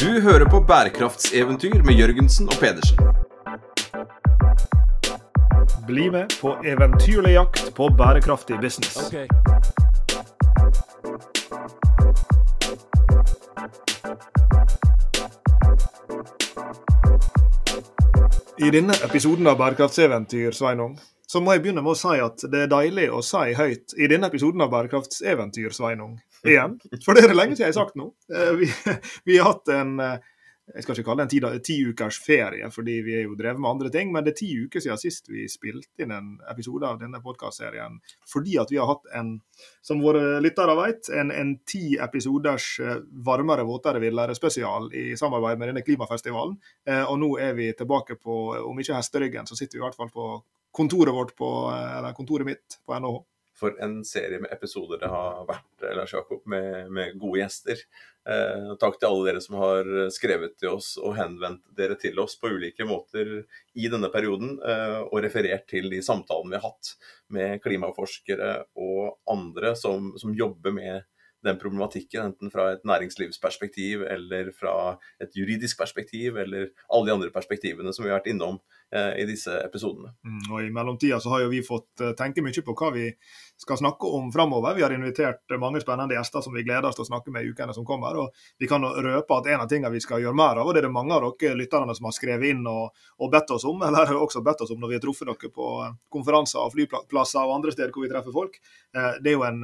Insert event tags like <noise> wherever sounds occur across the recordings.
Du hører på bærekraftseventyr med Jørgensen og Pedersen. Bli med på eventyrlig jakt på bærekraftig business. I denne episoden av Bærekraftseventyr, Sveinung, så må jeg begynne med å si at det er deilig å si høyt i denne episoden av Bærekraftseventyr, Sveinung, igjen. <laughs> For det er det lenge siden jeg har sagt nå. Eh, Vi, <laughs> vi har hatt en eh, jeg skal ikke kalle det en ti, ukers ferie, fordi vi er jo drevet med andre ting, men det er ti uker siden sist vi spilte inn en episode av denne podkastserien. Fordi at vi har hatt en, som våre lyttere vet, en, en ti episoders eh, varmere, våtere, villere spesial i samarbeid med denne klimafestivalen. Og nå er vi tilbake på, om ikke hesteryggen, så sitter vi i hvert fall på kontoret vårt på, eller kontoret mitt på NHH. For en serie med episoder det har vært, Lars Jakob, med, med gode gjester. Eh, takk til alle dere som har skrevet til oss og henvendt dere til oss på ulike måter i denne perioden, eh, og referert til de samtalene vi har hatt med klimaforskere og andre som, som jobber med den problematikken, enten fra et næringslivsperspektiv eller fra et juridisk perspektiv, eller alle de andre perspektivene som vi har vært innom eh, i disse episodene. Mm, Og I mellomtida så har jo vi fått eh, tenke mye på hva vi skal snakke om framover. Vi har invitert eh, mange spennende gjester som vi gleder oss til å snakke med i ukene som kommer. og Vi kan røpe at en av tingene vi skal gjøre mer av, og det er det mange av dere lytterne som har skrevet inn og, og bedt oss om, eller <laughs> også bedt oss om når vi har truffet dere på eh, konferanser og flyplasser og andre steder hvor vi treffer folk, det er jo en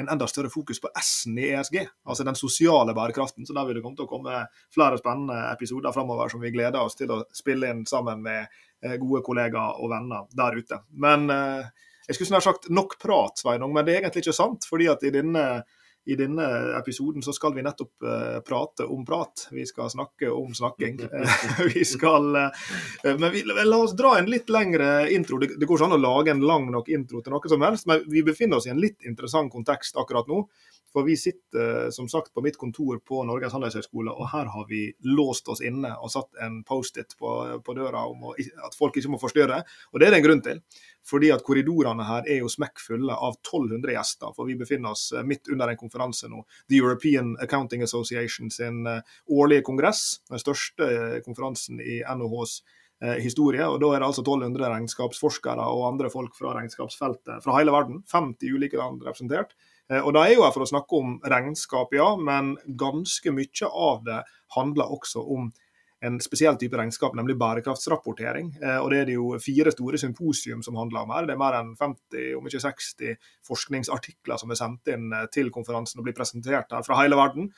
en enda større fokus på S-en i ESG, altså den sosiale bærekraften. Så der vil det komme til å komme flere spennende episoder framover som vi gleder oss til å spille inn sammen med eh, gode kollegaer og venner der ute. Men eh, jeg skulle snart sagt nok prat, Sveinung, men det er egentlig ikke sant. fordi at i denne, i denne episoden så skal vi nettopp eh, prate om prat. Vi skal snakke om snakking. <laughs> Eh, <laughs> vi skal eh, Men vi, la oss dra en litt lengre intro. Det, det går ikke an å lage en lang nok intro til noe som helst, men vi befinner oss i en litt interessant kontekst akkurat nå. For vi sitter som sagt på mitt kontor på Norges handelshøyskole, og her har vi låst oss inne og satt en Post-It på, på døra om å, at folk ikke må forstyrre. Og det er det en grunn til. Fordi at korridorene her er jo smekkfulle av 1200 gjester. For vi befinner oss eh, midt under en konferanse nå. The European Accounting Association sin eh, årlige kongress. Den største eh, konferansen i NHHs eh, historie. og Da er det altså 1200 regnskapsforskere og andre folk fra regnskapsfeltet fra hele verden. 50 ulike land representert. Eh, Og Da er jo her for å snakke om regnskap, ja, men ganske mye av det handler også om en spesiell type regnskap, nemlig bærekraftsrapportering. Eh, Og Det er det jo fire store symposium som handler om her. Det er mer enn 50, om ikke 60 forskningsartikler som er sendt inn eh, til konferansen og blir presentert her fra hele verden.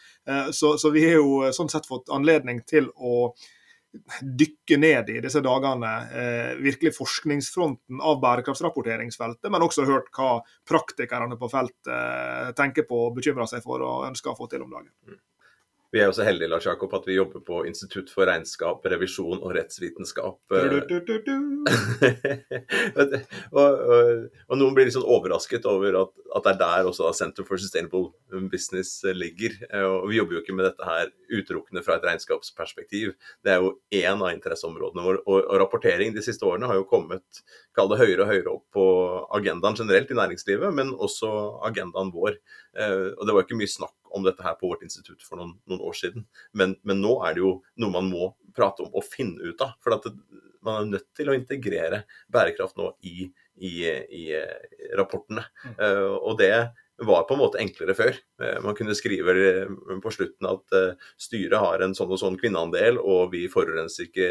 Så, så vi har jo sånn sett fått anledning til å dykke ned i disse dagene eh, virkelig forskningsfronten av bærekraftsrapporteringsfeltet, men også hørt hva praktikerne på feltet eh, tenker på, og bekymrer seg for og ønsker å få til om dagen. Vi er jo så heldige Lars Jakob, at vi jobber på Institutt for regnskap, revisjon og rettsvitenskap. Du-du-du-du-du. <laughs> og, og, og noen blir litt sånn overrasket over at, at det er der også Center for Sustainable Business ligger. Eh, Og Vi jobber jo ikke med dette her utelukkende fra et regnskapsperspektiv. Det er jo én av interesseområdene våre. Og, og rapportering de siste årene har jo kommet kall det høyere og høyere opp på agendaen generelt i næringslivet, men også agendaen vår. Eh, Og Det var ikke mye snakk om dette her på vårt institutt for noen, noen år siden. Men, men nå er det jo noe man må prate om og finne ut av. For at det, man er nødt til å integrere bærekraft nå i, i, i eh, rapportene. Eh, og det var på en måte enklere før. Man kunne skrive på slutten at styret har en sånn og sånn kvinneandel, og vi forurenser ikke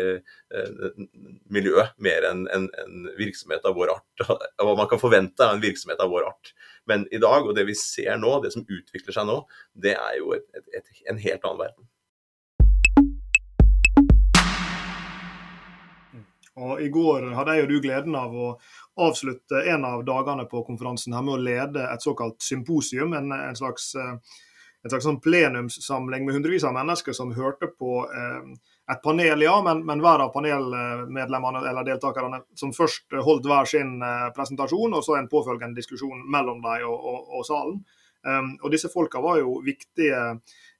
miljøet mer enn en, en virksomhet av vår art. <laughs> Hva man kan forvente av en virksomhet av vår art. Men i dag, og det vi ser nå, det som utvikler seg nå, det er jo et, et, et, en helt annen verden. Og I går hadde jeg og du gleden av å avslutte en av dagene på konferansen her med å lede et såkalt symposium, en, en slags, eh, en slags sånn plenumssamling med hundrevis av mennesker som hørte på eh, et panel, ja, men, men hver av panelmedlemmene eller deltakerne som først holdt hver sin eh, presentasjon, og så en påfølgende diskusjon mellom dem og, og, og salen. Um, og disse folka var jo viktige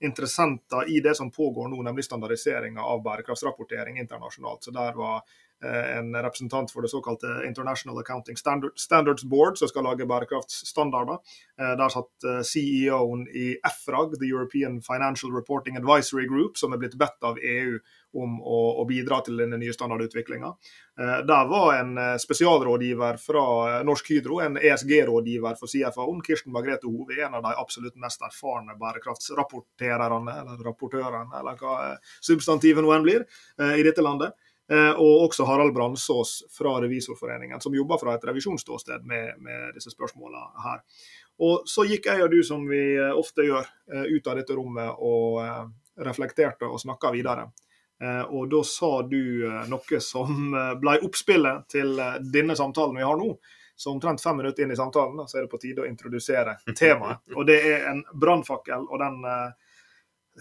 interessenter i det som pågår nå, nemlig standardiseringa av bærekraftsrapportering internasjonalt. Så der var en representant for det såkalte International Accounting Standards Board, som skal lage bærekraftsstandarder. Der satt CEO-en i EFRAG, The European Financial Reporting Advisory Group, som er blitt bedt av EU om å, bidra til denne nye standardutviklinga. Der var en spesialrådgiver fra Norsk Hydro, en ESG-rådgiver for CFO-en, Kirsten Margrethe Hove, en av de absolutt mest erfarne bærekraftsrapportererne, eller rapportørene, eller hva substantivet nå enn blir, i dette landet. Eh, og også Harald Bransås fra Revisorforeningen, som jobber fra et revisjonsståsted med, med disse spørsmålene her. Og Så gikk jeg og du, som vi eh, ofte gjør, eh, ut av dette rommet og reflekterte og snakka videre. Og da sa du noe som ble oppspillet til denne samtalen vi har nå. Så omtrent fem minutter inn i samtalen så er det på tide å introdusere temaet. <laughs> Og det er en brannfakkel, og den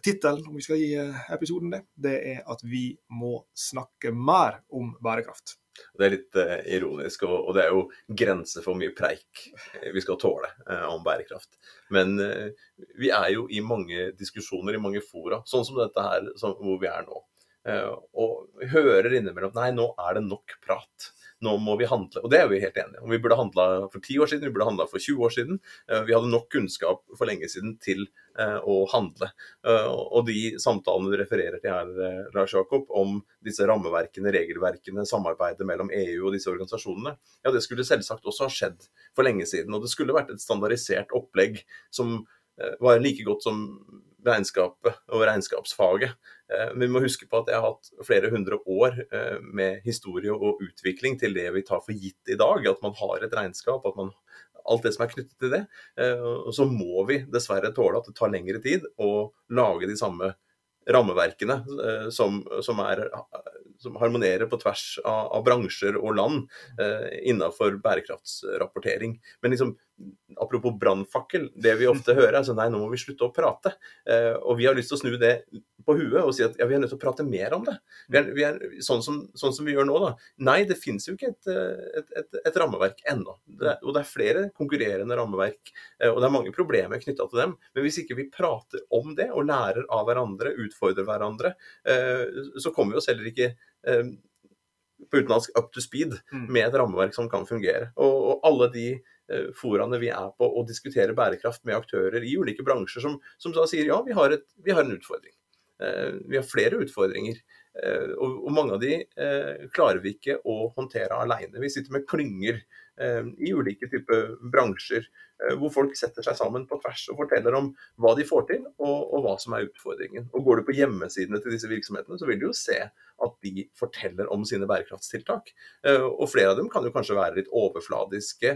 Tittelen, om vi skal gi eh, episoden det, det er at vi må snakke mer om bærekraft. Det er litt uh, ironisk, og, det er jo grenser for hvor mye preik vi skal tåle om bærekraft. Men vi er jo i mange diskusjoner, i mange fora, sånn som dette her, hvor vi er nå. og hører innimellom nei, nå er det nok prat nå må vi handle. Og det er vi helt enige om. Vi burde handla for 10 år siden, vi burde handla for 20 år siden. Eh, vi hadde nok kunnskap for lenge siden til eh, å handle. Eh, og de samtalene du refererer til her, Lars Jakob, om disse rammeverkene, regelverkene, samarbeidet mellom EU og disse organisasjonene, ja, det skulle selvsagt også ha skjedd for lenge siden. Og det skulle vært et standardisert opplegg som var like godt som regnskapet og regnskapsfaget. Eh, men vi må huske på at jeg har hatt flere hundre år eh, med historie og utvikling til det vi tar for gitt i dag. At man har et regnskap, at man alt det som er knyttet til det. Eh, og så må vi dessverre tåle at det tar lengre tid å lage de samme rammeverkene som, som, er, som harmonerer på tvers av, av bransjer og land innenfor bærekraftsrapportering. Men liksom, apropos brannfakkel, det vi ofte <laughs> hører er sånn nei, nå må vi slutte å prate. Eh, og vi har lyst til å snu det på huet og si at ja, vi er nødt til å prate mer om det. Vi er, vi er, sånn, som, sånn, som, vi gjør nå, da. Nei, det finnes jo ikke et, et, et, et rammeverk ennå. Og det er flere konkurrerende rammeverk, eh, og det er mange problemer knytta til dem. Men hvis ikke vi prater om det og lærer av hverandre, utfordrer hverandre, eh, så kommer vi oss heller ikke eh, på utenlandsk up to speed mm. med et rammeverk som kan fungere. Og, og alle de eh, foraene vi er på og diskutere bærekraft med aktører i ulike bransjer som, som sier ja, vi har, et, vi har en utfordring. Eh, vi har flere utfordringer. Eh, og, mange av de eh, klarer vi ikke å håndtere alene. Vi sitter med klynger i ulike typer bransjer hvor folk setter seg sammen på tvers og forteller om hva de får til og, og hva som er utfordringen. Og Går du på hjemmesidene til disse virksomhetene, så vil du jo se at de forteller om sine bærekraftstiltak. Og flere av dem kan jo kanskje være litt overfladiske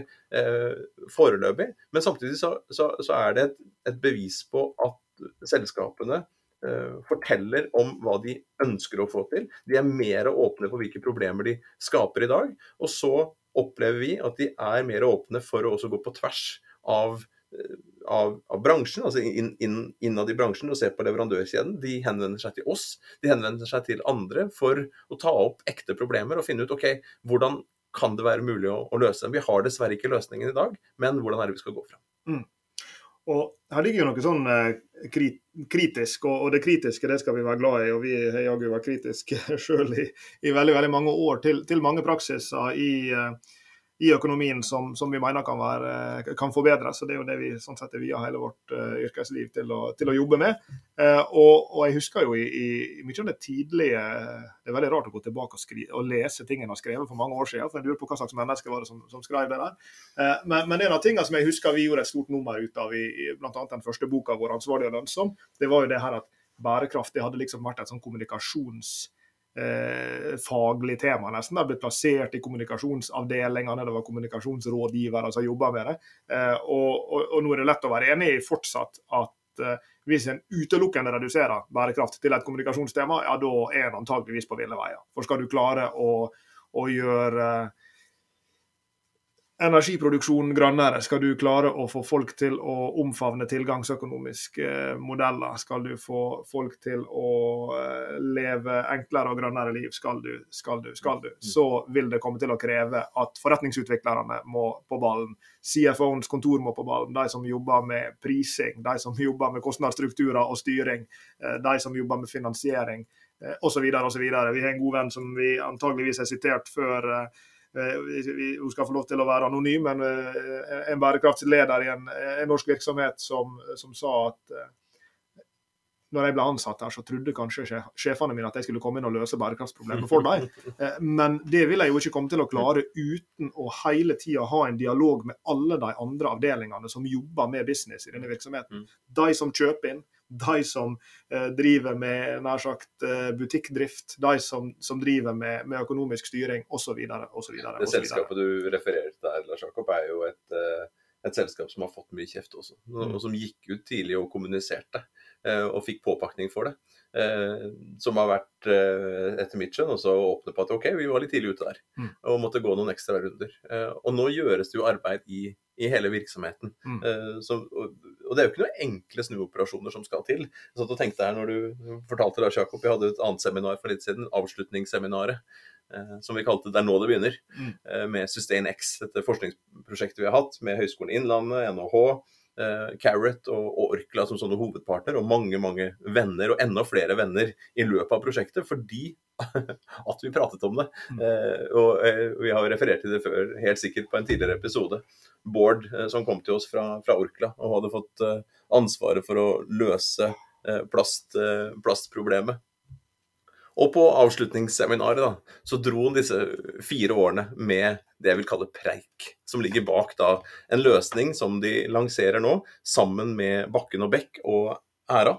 foreløpig, men samtidig så, så, så er det et, et bevis på at selskapene Eh, forteller om hva de ønsker å få til. De er mer åpne for hvilke problemer de skaper i dag. Og så opplever vi at de er mer åpne for å også gå på tvers av, eh, av, av bransjen, altså inn, inn, innad i bransjen og se på leverandørkjeden. De henvender seg til oss, de henvender seg til andre for å ta opp ekte problemer og finne ut ok, hvordan kan det være mulig å, å løse dem. Vi har dessverre ikke løsningen i dag, men hvordan er det vi skal gå fram. Mm. Og Her ligger jo noe sånn eh, kritisk, og, det kritiske det skal vi være glad i. og Vi har jaggu vært kritiske <laughs> sjøl i, i, veldig veldig mange år til, til mange praksiser i, eh, i økonomien som, som, vi mener kan, være, kan forbedres. Så Det er jo det vi sånn sett via hele vårt uh, yrkesliv til å, til å, jobbe med. Uh, og, og, jeg husker jo i, i, mye av det tidlige Det er veldig rart å gå tilbake og, skri, og lese ting en har skrevet for mange år siden. for Jeg lurer på hva slags mennesker var det som, som skrev det der. Uh, men, men, en av tingene som jeg husker vi gjorde et stort nummer ut av i, i bl.a. den første boka vår, 'Ansvarlig og lønnsom', det var jo det her at bærekraft det hadde liksom vært et sånn kommunikasjons faglig tema, nesten. Det blitt plassert i kommunikasjonsavdelingene, det var kommunikasjonsrådgivere som jobba med det. Eh, og, og, og, nå er det lett å være enig i fortsatt at eh, hvis en utelukkende reduserer bærekraft til et kommunikasjonstema, ja da er en antageligvis på ville veier. For skal du klare å, å gjøre energiproduksjonen grønnere? Skal du klare å få folk til å omfavne tilgangsøkonomiske eh, modeller? Skal du få folk til å eh, leve enklere og grønnere liv? Skal du, skal du, skal du? Så vil det komme til å kreve at forretningsutviklerne må på ballen. CFO-ens kontor må på ballen. De som jobber med prising, de som jobber med kostnadsstrukturer og styring, eh, de som jobber med finansiering. osv. osv. Vi har en god venn som vi antageligvis har sitert før. Hun skal få lov til å være anonym, men en bærekraftsleder i en, en norsk virksomhet som, som sa at når jeg ble ansatt her, så trodde kanskje sjefene mine at jeg skulle komme inn og løse bærekraftsproblemet for dem. <laughs> Eh, men det vil jeg jo ikke komme til å klare uten å hele tida ha en dialog med alle de andre avdelingene som jobber med business i denne virksomheten. Mm. De som kjøper inn, de som eh, driver med nær sagt eh, butikkdrift, de som, som driver med, med, økonomisk styring osv. Det selskapet du refererer til der, Lars Jakob, er jo et et selskap som har fått mye kjeft også, og mm. som gikk ut tidlig og kommuniserte. Eh, og fikk påpakning for det. Eh, som har vært, eh, etter mitt skjønn, også åpne på at OK, vi var litt tidlig ute der. Mm. Og måtte gå noen ekstra runder. Og nå gjøres det jo arbeid i, i hele virksomheten. Mm. Så, og, og, det er jo ikke noen enkle snuoperasjoner som skal til. Jeg satt og tenkte her når du fortalte Lars Jakob, vi hadde et annet seminar for litt siden, avslutningsseminaret. Som vi kalte 'Det er nå det begynner', mm. med SustainX, dette forskningsprosjektet vi har hatt med Høgskolen Innlandet, NHH, eh, Carrot og, og, Orkla som sånne hovedpartner, og mange mange venner, og enda flere venner i løpet av prosjektet, fordi <laughs> at vi pratet om det. Mm. Eh, og eh, Vi har referert til det før, helt sikkert på en tidligere episode. Bård eh, som kom til oss fra, fra Orkla og hadde fått eh, ansvaret for å løse eh, plast, plastproblemet. Og på avslutningsseminaret da, så dro han disse fire årene med det jeg vil kalle preik, som ligger bak da en løsning som de lanserer nå, sammen med Bakken og Bekk og Æra.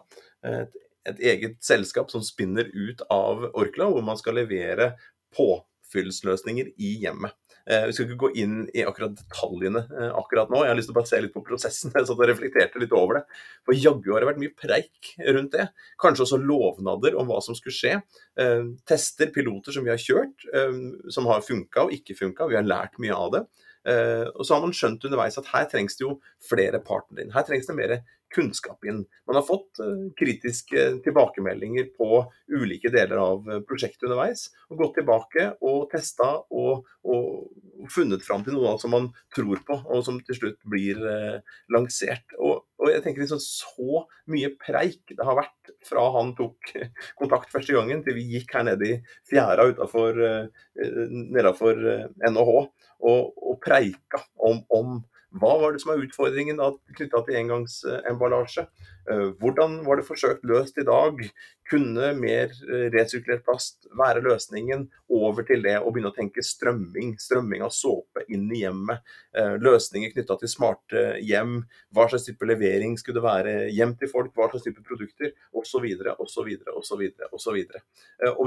Et, et eget selskap som spinner ut av Orkla, hvor man skal levere påfyllsløsninger i hjemmet. Eh, vi skal ikke gå inn i akkurat detaljene eh, akkurat nå. Jeg har lyst til å bare se litt på prosessen. Jeg satt og reflekterte litt over det. For jaggu har det vært mye preik rundt det. Kanskje også lovnader om hva som skulle skje. Eh, tester, piloter som vi har kjørt, som har funka og ikke funka. Vi har lært mye av det. Og så har man skjønt underveis at her trengs det jo flere partnere inn. Her trengs det mer kunnskap inn. Man har fått uh, kritiske tilbakemeldinger på ulike deler av uh, prosjektet underveis. og Gått tilbake og testa og, og, funnet fram til noe som man tror på, og som til slutt blir uh, lansert. Og, og, jeg tenker liksom Så mye preik det har vært fra han tok kontakt første gangen, til vi gikk her nede i fjæra utafor NHH og, og preika om, om hva var det som er utfordringen knytta til engangsemballasje? Eh, hvordan var det forsøkt løst i dag? Kunne mer eh, resirkulert plast være løsningen over til det å begynne å tenke strømming? Strømming av såpe inn i hjemmet. Eh, løsninger knytta til smarte hjem. Hva slags type levering skulle det være hjem til folk? Hva slags type produkter? Osv. osv. osv. osv.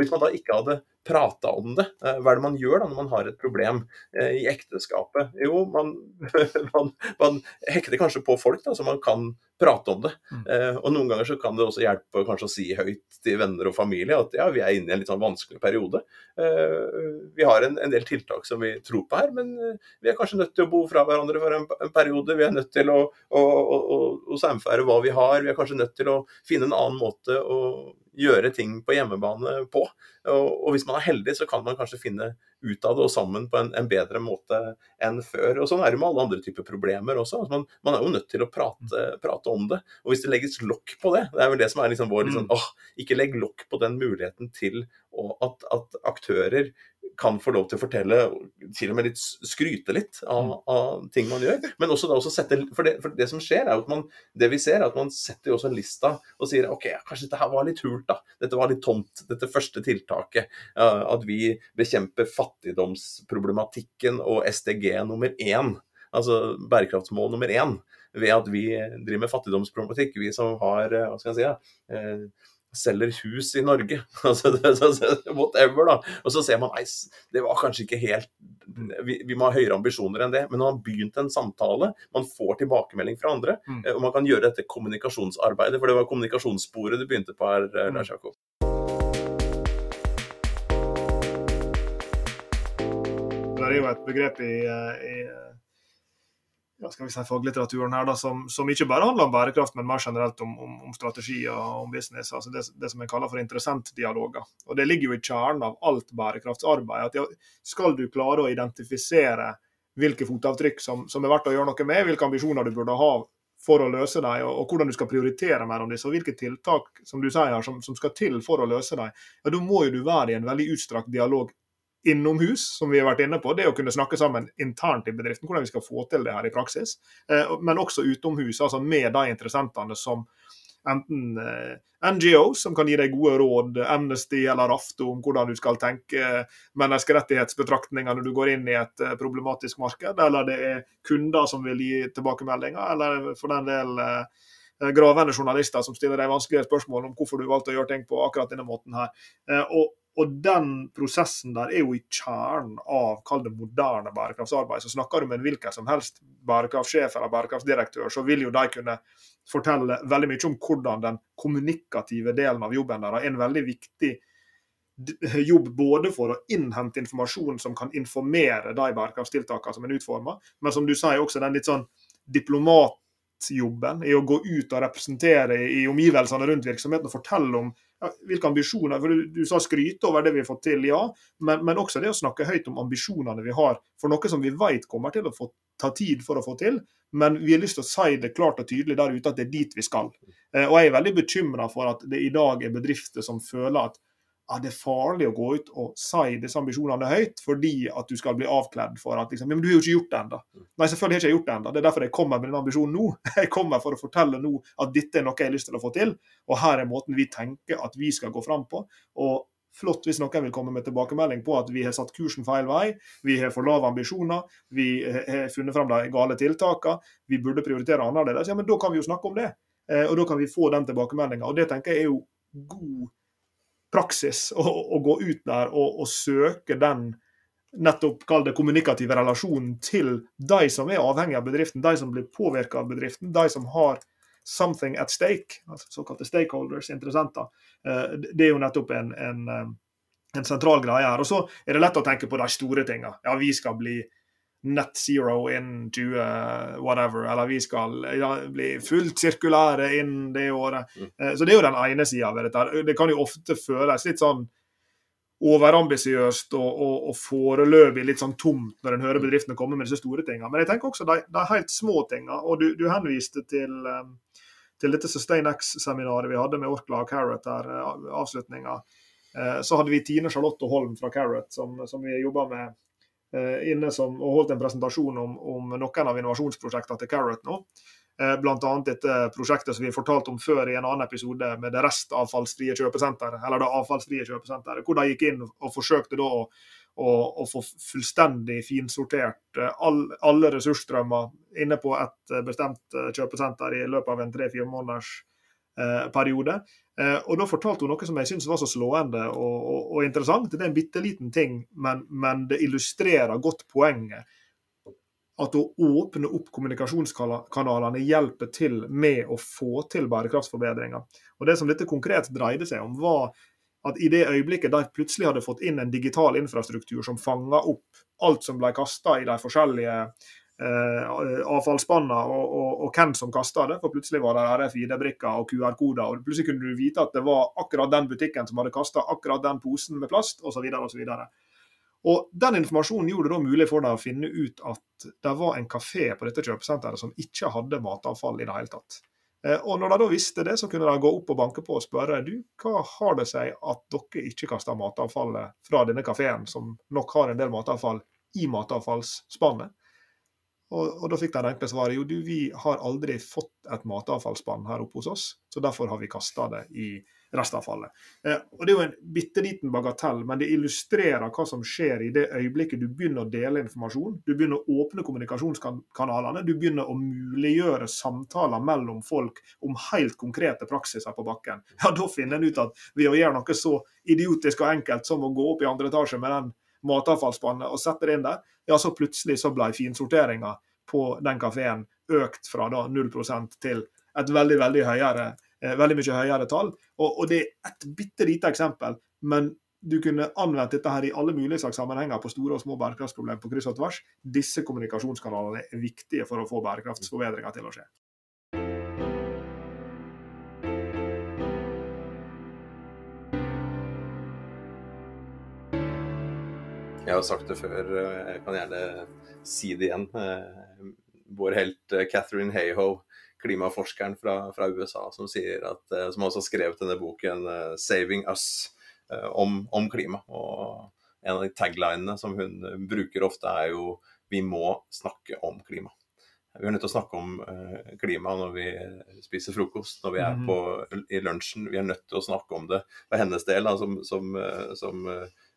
Hvis man da ikke hadde prata om det, hva er det man gjør da når man har et problem i ekteskapet? Jo, man, <laughs> man, man hekter kanskje på folk da, som man kan prate om det. Mm. Eh, og noen ganger så kan det også hjelpe kanskje å si høyt til venner og familie at ja, vi er inne i en litt sånn vanskelig periode. Eh, vi har en, en, del tiltak som vi tror på her, men eh, vi er kanskje nødt til å bo fra hverandre for en, en periode. Vi er nødt til å, å, å, å samfære hva vi har. Vi er kanskje nødt til å finne en annen måte å gjøre ting på hjemmebane på. Og, og, hvis man er heldig, så kan man kanskje finne ut av det og sammen på en, en bedre måte enn før. Og Sånn er det med alle andre typer problemer også. Altså man, man, er jo nødt til å prate, prate, om det. Og hvis det legges lokk på det, det er vel det som er liksom vår liksom, åh, Ikke legg lokk på den muligheten til at, at aktører kan få lov til å fortelle, til og med litt skryte litt av, mm. av ting man gjør. Men også da også sette For det, for det som skjer, er at man det vi ser, er at man setter jo også en lista og sier OK, kanskje dette her var litt hult, da. Dette var litt tomt, dette første tiltaket. At vi bekjemper fattigdomsproblematikken og SDG nummer én. Altså bærekraftsmål nummer én ved at vi driver med fattigdomsproblematikk. Vi som har hva skal jeg si, eh, selger hus i Norge. <laughs> Altså, whatever, da. Og så ser man nei, det var kanskje ikke helt vi, vi, må ha høyere ambisjoner enn det. Men man har begynt en samtale, man får tilbakemelding fra andre, mm. Eh, og man kan gjøre dette kommunikasjonsarbeidet, for det var kommunikasjonssporet du begynte på her, eh, Lars Jakob. Det er jo et begrep i, eh, i ja, skal vi si faglitteraturen her da, som, som, ikke bare handler om bærekraft, men mer generelt om, om, om strategier og om business. altså det, det, som jeg kaller for interessentdialoger. Og Det ligger jo i kjernen av alt bærekraftsarbeid. at ja, Skal du klare å identifisere hvilke fotavtrykk som, som, er verdt å gjøre noe med, hvilke ambisjoner du burde ha for å løse dem, og, og hvordan du skal prioritere mellom disse, og hvilke tiltak som du sier her, som, som skal til for å løse dem, ja, da må jo du være i en veldig utstrakt dialog innomhus, som vi har vært inne på. Det å kunne snakke sammen internt i bedriften, hvordan vi skal få til det her i praksis. Eh, men også utomhus, altså med de interessentene som enten eh, NGO, som kan gi deg gode råd, Amnesty eller Rafto om hvordan du skal tenke menneskerettighetsbetraktninger når du går inn i et eh, problematisk marked, eller det er kunder som vil gi tilbakemeldinger, eller for den del eh, gravende journalister som stiller deg vanskelige spørsmål om hvorfor du valgte å gjøre ting på akkurat denne måten her. Og, og den prosessen der er jo i kjernen av kall det moderne bærekraftsarbeid. Så snakker du med en hvilken som helst bærekraftsjef eller bærekraftsdirektør, så vil jo de kunne fortelle veldig mye om hvordan den kommunikative delen av jobben der er en veldig viktig jobb både for å innhente informasjon som kan informere de bærekraftstiltakene som en utformer, men som du sier også den litt sånn diplomatjobben i å gå ut og representere i omgivelsene rundt virksomheten og fortelle om hvilke ambisjoner? For du, du, sa skryte over det vi har fått til, ja, men, men, også det å snakke høyt om ambisjonene vi har for noe som vi vet kommer til å få ta tid for å få til, men vi har lyst til å si det klart og tydelig der ute at det er dit vi skal. Eh, og Jeg er veldig bekymra for at det i dag er bedrifter som føler at ja, det er farlig å gå ut og si disse ambisjonene høyt fordi at du skal bli avkledd for at liksom, men du har jo ikke gjort det ennå. Nei, selvfølgelig har jeg ikke gjort det ennå. Det er derfor jeg kommer med den ambisjonen nå. <laughs> Jeg kommer for å fortelle nå at dette er noe jeg har lyst til å få til, og her er måten vi tenker at vi skal gå fram på. Og flott hvis noen vil komme med tilbakemelding på at vi har satt kursen feil vei, vi har for lave ambisjoner, vi har funnet fram de gale tiltakene, vi burde prioritere annerledes, ja, men da kan vi jo snakke om det. Eh, og da kan vi få den tilbakemeldinga. Og det tenker jeg er jo god praksis å, å gå ut der og, og søke den nettopp kall kommunikative relasjonen til de som er avhengig av bedriften, de som blir påvirka av bedriften, de som har something at stake, altså såkalte stakeholders, interessenter. Eh, det er jo nettopp en, en, eh, en sentral greie her. Og så er det lett å tenke på de store tingene. Ja, vi skal bli net zero in 20 whatever, eller vi skal ja, bli fullt sirkulære innen det året. Mm. Eh, så det er jo den ene sida ved dette. Det kan jo ofte føles litt sånn overambisiøst og, og, og, foreløpig litt sånn tomt når en hører mm. bedriftene komme med disse store tingene. Men jeg tenker også de, de helt små tingene. Og du, du henviste til um, til dette SustainX-seminaret vi hadde med Orkla og Carrot der, eh, avslutninga, eh, så hadde vi Tine Charlotte Holm fra Carrot, som, som vi jobba med eh, inne som, og holdt en presentasjon om, om noen av innovasjonsprosjektene til Carrot nå. Bl.a. dette prosjektet som vi har fortalt om før i en annen episode med det restavfallsfrie kjøpesenteret, eller det avfallsfrie kjøpesenteret, hvor de gikk inn og forsøkte da å å, å få fullstendig finsortert eh, all, alle ressursstrømmer inne på et eh, bestemt eh, kjøpesenter i løpet av en tre-fire måneders eh, periode. Eh, og Da fortalte hun noe som jeg syns var så slående og, og, og, interessant. Det er en bitte liten ting, men, men det illustrerer godt poenget. At å åpne opp kommunikasjonskanalene hjelper til med å få til bærekraftsforbedringer. Og Det som dette konkret dreide seg om, var at i det øyeblikket de plutselig hadde fått inn en digital infrastruktur som fanga opp alt som ble kasta i de forskjellige eh, avfallsspanna, og, og, og, hvem som kasta det, for plutselig var det RFID-brikker og QR-koder, og plutselig kunne du vite at det var akkurat den butikken som hadde kasta akkurat den posen med plast, osv. osv. Og Den informasjonen gjorde det da mulig for deg å finne ut at det var en kafé på dette kjøpesenteret som ikke hadde matavfall i det hele tatt. Eh, og når de da visste det, så kunne de gå opp og banke på og spørre du, hva har det seg at dere ikke kaster matavfallet fra denne kafeen, som nok har en del matavfall, i matavfallsspannet? Og, og, da fikk de enkle svaret jo du, vi har aldri fått et matavfallsspann her oppe hos oss, så derfor har vi kasta det i restavfallet. Eh, og Det er jo en bitte liten bagatell, men det illustrerer hva som skjer i det øyeblikket du begynner å dele informasjon. Du begynner å åpne kommunikasjonskanalene. Du begynner å muliggjøre samtaler mellom folk om helt konkrete praksiser på bakken. Ja, Da finner en ut at ved å gjøre noe så idiotisk og enkelt som å gå opp i andre etasje med den matavfallsspannet og setter inn der, ja, så plutselig så ble finsorteringa på den kafeen økt fra da 0 til et veldig, veldig høyere Eh, veldig mye høyere tall. Og, og det er et bitte lite eksempel, men du kunne anvendt dette her i alle mulige slags sammenhenger på store og små bærekraftsproblemer på kryss og tvers. Disse kommunikasjonskanalene er viktige for å få bærekraftsforbedringer til å skje. Jeg har sagt det før, jeg kan gjerne si det igjen. Eh, vår helt eh, Catherine Hayhoe klimaforskeren fra, fra USA som, at, som også har skrevet denne boken 'Saving Us' om, om klima. Og en av de taglinene som hun bruker ofte, er jo 'vi må snakke om klima'. Vi er nødt til å snakke om klima når vi spiser frokost, når vi er mhm. på, i lunsjen. Vi er nødt til å snakke om det for hennes del, da, som, som, som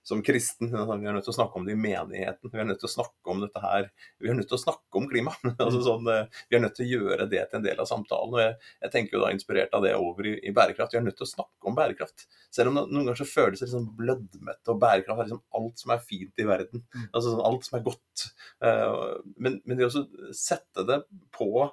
som kristen. Vi er nødt til å snakke om det i menigheten. Vi er nødt til å snakke om dette her. Vi er nødt til å snakke om klima. <laughs> altså mm. sånn, eh, vi er nødt til å gjøre det til en del av samtalen. og Jeg, jeg tenker jo da inspirert av det over i, i, bærekraft. Vi er nødt til å snakke om bærekraft. Selv om det, noen ganger så føles det liksom blødmete, og bærekraft er liksom alt som er fint i verden. Mm. altså sånn, Alt som er godt. Uh, men, men det å sette det på eh,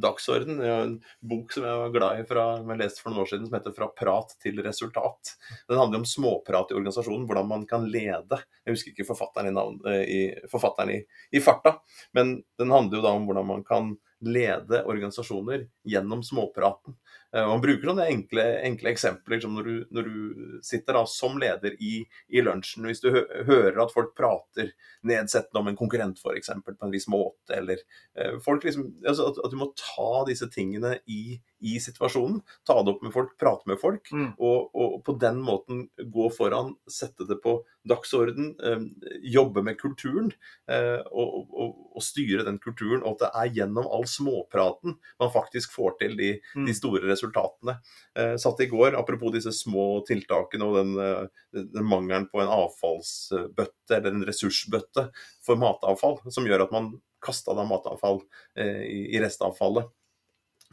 dagsorden. Jeg har en bok som jeg var glad i fra, jeg leste for noen år siden, som heter 'Fra prat til resultat'. Den handler om småprat i organisasjonen, hvordan man kan lede. Jeg husker ikke forfatteren i, navn, eh, i, forfatteren i, i farta, men den handler jo da om hvordan man kan lede organisasjoner gjennom småpraten. Eh, og Han bruker sånne enkle, enkle eksempler som når du, når du sitter da som leder i, i lunsjen. Hvis du hø hører at folk prater nedsettende om en konkurrent f.eks. på en viss måte, eller eh, folk liksom, altså at, at, du må ta disse tingene i, i situasjonen. Ta det opp med folk, prate med folk. Mm. Og, og, på den måten gå foran, sette det på dagsorden, eh, jobbe med kulturen. Eh, og, og, styre den kulturen. Og at det er gjennom all småpraten man faktisk får til de, mm. de store resultatene. Eh, satt i går, apropos disse små tiltakene og den, eh, den mangelen på en avfallsbøtte eller en ressursbøtte for matavfall, som gjør at man kasta da matavfall eh, i restavfallet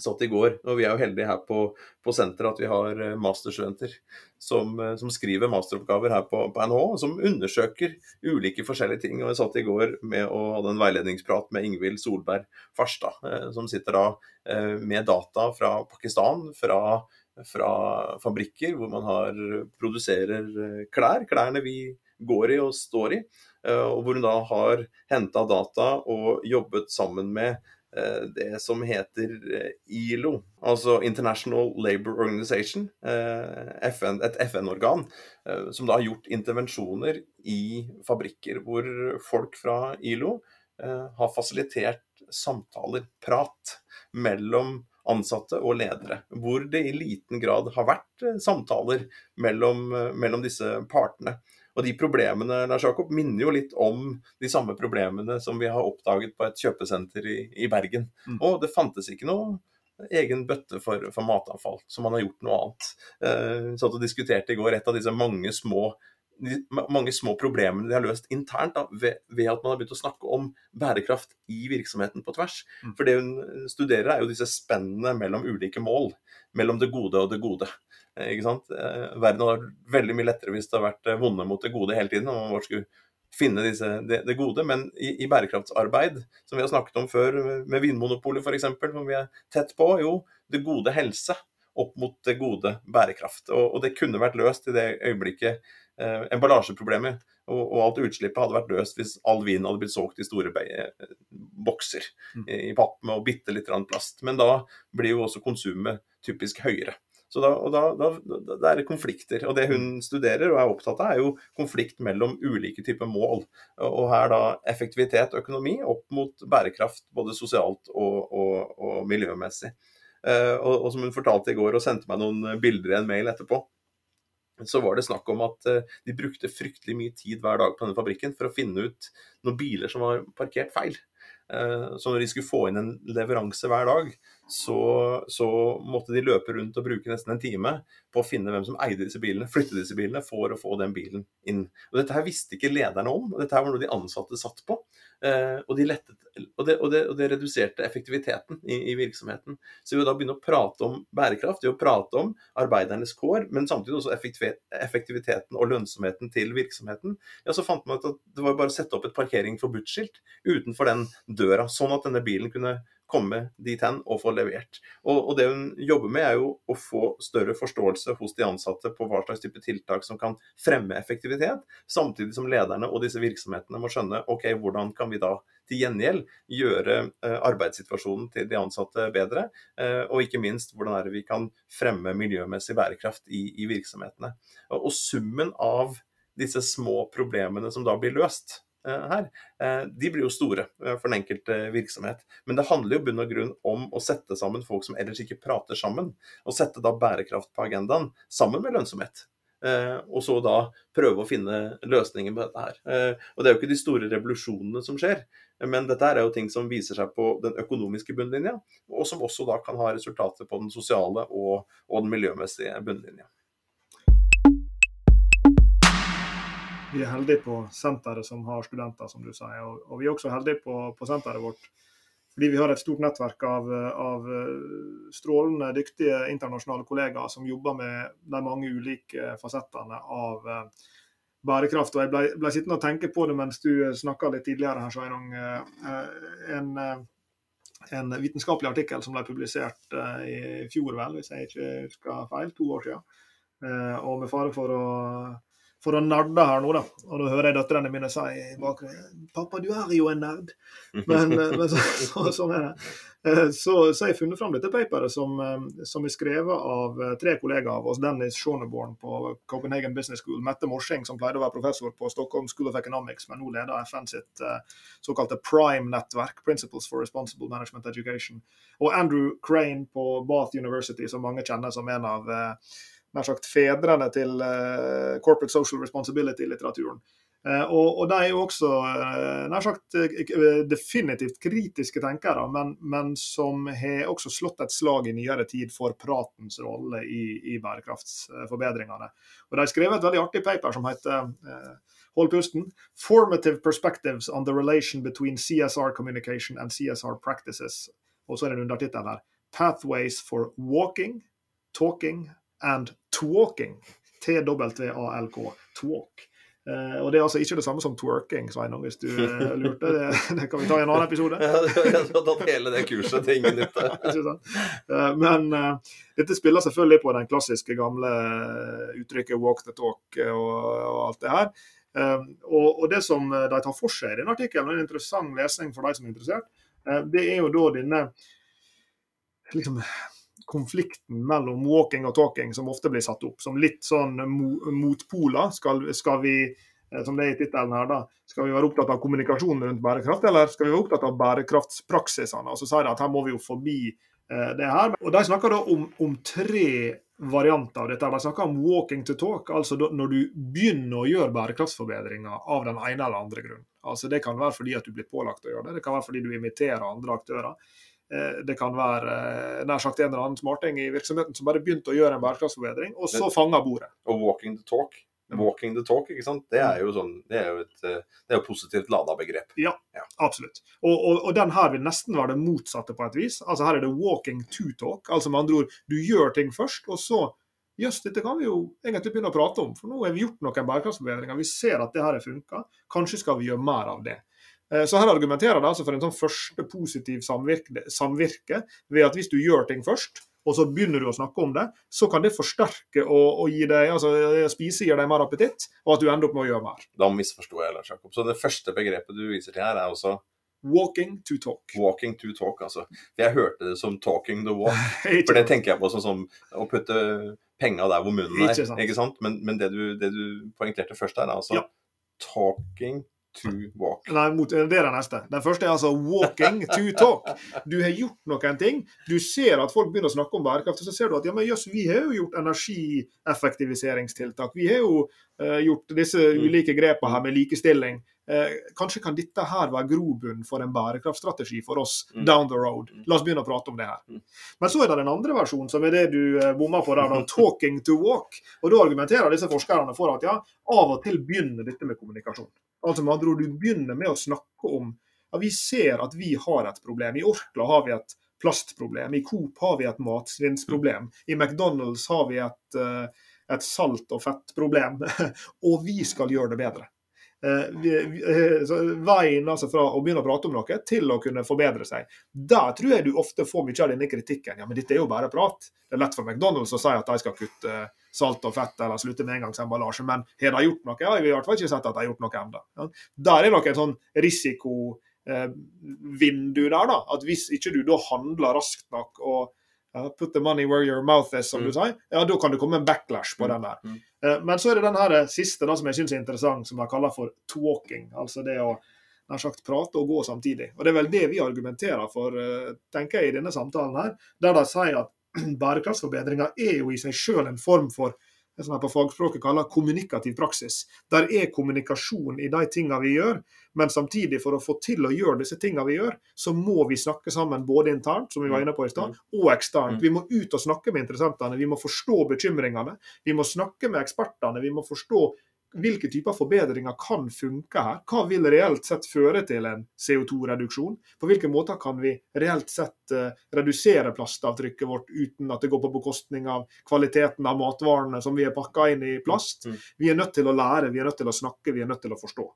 satt i går. Og vi er jo heldige her på, på senteret at vi har eh, masterstudenter som, eh, som skriver masteroppgaver her på, på, NHO, som undersøker ulike forskjellige ting. Og jeg satt i går med å ha en veiledningsprat med Ingvild Solberg Farstad, eh, som sitter da med data fra Pakistan, fra, fra fabrikker hvor man har, produserer klær. Klærne vi går i og står i. Og hvor hun da har henta data og jobbet sammen med det som heter eh, ILO, altså International Labour Organization, eh, FN, et FN-organ, som da har gjort intervensjoner i fabrikker hvor folk fra ILO har fasilitert samtaler, prat, mellom ansatte og ledere. Hvor det i liten grad har vært samtaler mellom, mellom disse partene. Og de problemene Lars Jakob, minner jo litt om de samme problemene som vi har oppdaget på et kjøpesenter i, i Bergen. Mm. Og det fantes ikke noe egen bøtte for, for matavfall, så man har gjort noe annet. Eh, satt og diskuterte i går et av disse mange små mange små problemene de har løst internt da, ved, ved, at man har begynt å snakke om bærekraft i virksomheten på tvers. Mm. For det hun studerer, er jo disse spennene mellom ulike mål. Mellom det gode og det gode. Eh, ikke sant? Eh, verden hadde vært veldig mye lettere hvis det hadde vært eh, vonde mot det gode hele tiden. og man bare skulle finne disse, det, det, gode, Men i, i, bærekraftsarbeid, som vi har snakket om før med Vinmonopolet f.eks., som vi er tett på, jo, det gode helse opp mot det gode bærekraft. Og, og det kunne vært løst i det øyeblikket eh, emballasjeproblemet og, og, alt utslippet hadde vært løst hvis all vin hadde blitt solgt i store bokser mm. i, i papp med og bitte litt plast. Men da blir jo også konsumet typisk høyere. Så da, da, da, da, er det konflikter. Og det hun studerer og er opptatt av, er jo konflikt mellom ulike typer mål. Og her da effektivitet og økonomi opp mot bærekraft, både sosialt og, og, og miljømessig. Uh, og, og, som hun fortalte i går og sendte meg noen bilder i en mail etterpå, så var det snakk om at uh, de brukte fryktelig mye tid hver dag på denne fabrikken for å finne ut noen biler som var parkert feil. Uh, så når de skulle få inn en leveranse hver dag, så, så, måtte de løpe rundt og bruke nesten en time på å finne hvem som eide disse bilene, flytte disse bilene, for å få den bilen inn. Og Dette her visste ikke lederne om, og dette her var noe de ansatte satt på. Eh, og, de lettet, og, det, og, det, og, det, reduserte effektiviteten i, i, virksomheten. Så ved å da begynne å prate om bærekraft, ved å prate om arbeidernes kår, men samtidig også effektiviteten og lønnsomheten til virksomheten, ja, så fant man ut at det var bare å sette opp et parkering forbudt-skilt utenfor den døra, sånn at denne bilen kunne komme dit hen og få levert. Og, og, Det hun jobber med, er jo å få større forståelse hos de ansatte på hva slags type tiltak som kan fremme effektivitet, samtidig som lederne og disse virksomhetene må skjønne ok, hvordan kan vi da til gjengjeld gjøre eh, arbeidssituasjonen til de ansatte bedre, eh, og ikke minst hvordan er det vi kan fremme miljømessig bærekraft i, i virksomhetene. Og, og summen av disse små problemene som da blir løst, her, eh, de blir jo store eh, for den enkelte virksomhet. Men det handler jo bunn og grunn om å sette sammen folk som ellers ikke prater sammen. Og sette da bærekraft på agendaen sammen med lønnsomhet. Eh, og så da prøve å finne løsninger på dette her. Eh, og det er jo ikke de store revolusjonene som skjer, men dette er jo ting som viser seg på den økonomiske bunnlinja, og som også da kan ha resultater på den sosiale og, og den miljømessige bunnlinja. Vi er heldige på senteret som har studenter, som du sier. Og, og vi er også heldige på, på senteret vårt fordi vi har et stort nettverk av, av, strålende dyktige internasjonale kollegaer som jobber med de mange ulike fasettene av eh, bærekraft. Og Jeg ble, ble sittende og tenke på det mens du snakka litt tidligere her, Sveinung. Eh, en, eh, en, vitenskapelig artikkel som ble publisert i fjor, vel, hvis jeg ikke husker feil, to år siden. Og med fare for å for å nerde her nå, da. Og da hører jeg døtrene mine si i bakgrunnen 'Pappa, du er jo en nerd'. <laughs> Men, eh, men så, så, sånn er det. Eh, så, så har jeg funnet fram dette paperet som, eh, som, er skrevet av tre kollegaer av oss. Dennis Schoneborn på Copenhagen Business School, Mette Morsing, som pleide å være professor på Stockholm School of Economics, men nå leder FN sitt såkalte Prime-nettverk, Principles for Responsible Management Education, og Andrew Crane på Bath University, som mange kjenner som en av nær sagt fedrene til uh, corporate social responsibility-litteraturen. Uh, og, og, de er jo også uh, nær sagt definitivt kritiske tenkere, men, men som har også slått et slag i nyere tid for pratens rolle i, i bærekraftsforbedringene. Og De har skrevet et veldig artig paper som heter Hold pusten. Formative perspectives on the relation between CSR communication and CSR practices. Og så er det en undertittel her. Pathways for walking, talking and twalking. T-W-A-L-K. Twalk. Uh, og Det er altså ikke det samme som twerking, Sveinung, hvis du uh, lurte. <laughs> Det, det, kan vi ta i en annen episode. ja, <laughs> jeg har tatt hele det kurset til ingen nytte. <laughs> uh, men dette spiller selvfølgelig på den klassiske gamle uttrykket 'walk the talk' og, og alt det her. Og, og, Det som de tar for seg i denne artikkelen, en interessant lesning for de som er interessert, det er jo da denne liksom, konflikten mellom walking og talking som ofte blir satt opp som litt sånn motpoler. Skal, skal vi eh, som det er i tittelen her, da, skal vi være opptatt av kommunikasjonen rundt bærekraft, eller skal vi være opptatt av bærekraftspraksisene? Og så sier de at her må vi jo forbi eh, det her. Og De snakker da om, om, tre varianter av dette. De snakker om walking to talk, altså når du begynner å gjøre bærekraftsforbedringer av den ene eller andre grunn. Altså Det kan være fordi at du blir pålagt å gjøre det, det kan være fordi du inviterer andre aktører. Eh, det kan være eh, nær sagt en eller annen smarting i virksomheten som bare begynte å gjøre en bærekraftsforbedring, og så fanga bordet. Og walking the talk. Walking the talk, ikke sant? Det er jo, sånn, det er jo et eh, det er positivt lada begrep. Ja, ja. absolutt. Og, og, og, den her vil nesten være det motsatte på et vis. Altså Her er det walking to talk. Altså med andre ord, du gjør ting først, og så Jøss, dette kan vi jo egentlig begynne å prate om. For nå har vi gjort noen bærekraftsforbedringer. Vi ser at det her har funka. Kanskje skal vi gjøre mer av det. Eh, så her argumenterer det altså for en sånn første positiv samvirke, samvirke, ved at hvis du gjør ting først, og så begynner du å snakke om det, så kan det forsterke og, og gi deg, altså spise gir deg mer appetitt, og at du ender opp med å gjøre mer. Da misforsto jeg, Lars Jakob. Så det første begrepet du viser til her, er også Walking to talk. Walking to talk, altså. Jeg hørte det som 'talking the walk'. <laughs> for det tenker jeg på sånn som å putte penga der hvor munnen er. Ikke sant? Ikke sant? Men, men det, du, det, du, poengterte først her, er altså ja. 'talking to walk. Nei, det er den neste. Den første er altså 'walking to talk'. Du har gjort noen ting. Du ser at folk begynner å snakke om bærekraft, og så ser du at ja, men jøss, vi har jo gjort energieffektiviseringstiltak. Vi har jo uh, gjort disse mm. ulike grepene her med likestilling. Uh, kanskje kan dette her være grobunn for en bærekraftstrategi for oss mm. down the road. Mm. La oss begynne å prate om det her. Men så er det den andre versjonen, som er det du bomma på der, da, 'talking to walk'. Og Da argumenterer disse forskerne for at ja, av og til begynner dette med kommunikasjon. Altså med andre ord, Du begynner med å snakke om ja, vi ser at vi har et problem. I Orkla har vi et plastproblem. I Coop har vi et matsvinnsproblem. I McDonald's har vi et, eh, et salt- og fettproblem. <laughs> og vi skal gjøre det bedre. Eh, eh, veien altså fra å begynne å prate om noe til å kunne forbedre seg. Der tror jeg du ofte får mye av denne kritikken. Ja, men dette er jo bare prat. Det er lett for McDonald's å si at de skal kutte salt og fett eller slutte med engangsemballasje, men har de gjort noe? Ja, jeg har i hvert fall ikke sett at de har gjort noe ennå. Ja. Der er nok en sånn risikovindu der, da. At hvis ikke du da handler raskt nok og ja, Put the money where your mouth is, som Mm. du sier. Ja, da kan det komme en backlash på Mm. den der. Mm. Eh, Men så er det den her eh, siste da, som jeg syns er interessant, som de kaller for talking. Altså det å nær sagt prate og gå samtidig. Og Det er vel det vi argumenterer for, eh, tenker jeg, i denne samtalen her. Der de sier at <clears throat> bærekraftsforbedringer er jo i seg sjøl en form for det som jeg på fagspråket kaller kommunikativ praksis. Der er kommunikasjon i de tingene vi gjør, men samtidig for å få til å gjøre disse tingene vi gjør, så må vi snakke sammen både internt, som vi var inne på i stad, og eksternt. Mm. Vi må ut og snakke med interessentene, vi må forstå bekymringene. Vi må snakke med ekspertene, vi må forstå hvilke typer forbedringer kan funke her. Hva vil reelt sett føre til en CO2-reduksjon? På hvilke måter kan vi reelt sett eh, redusere plastavtrykket vårt uten at det går på bekostning av kvaliteten av matvarene som vi har pakka inn i plast? Mm. Vi er nødt til å lære, vi er nødt til å snakke, vi er nødt til å forstå.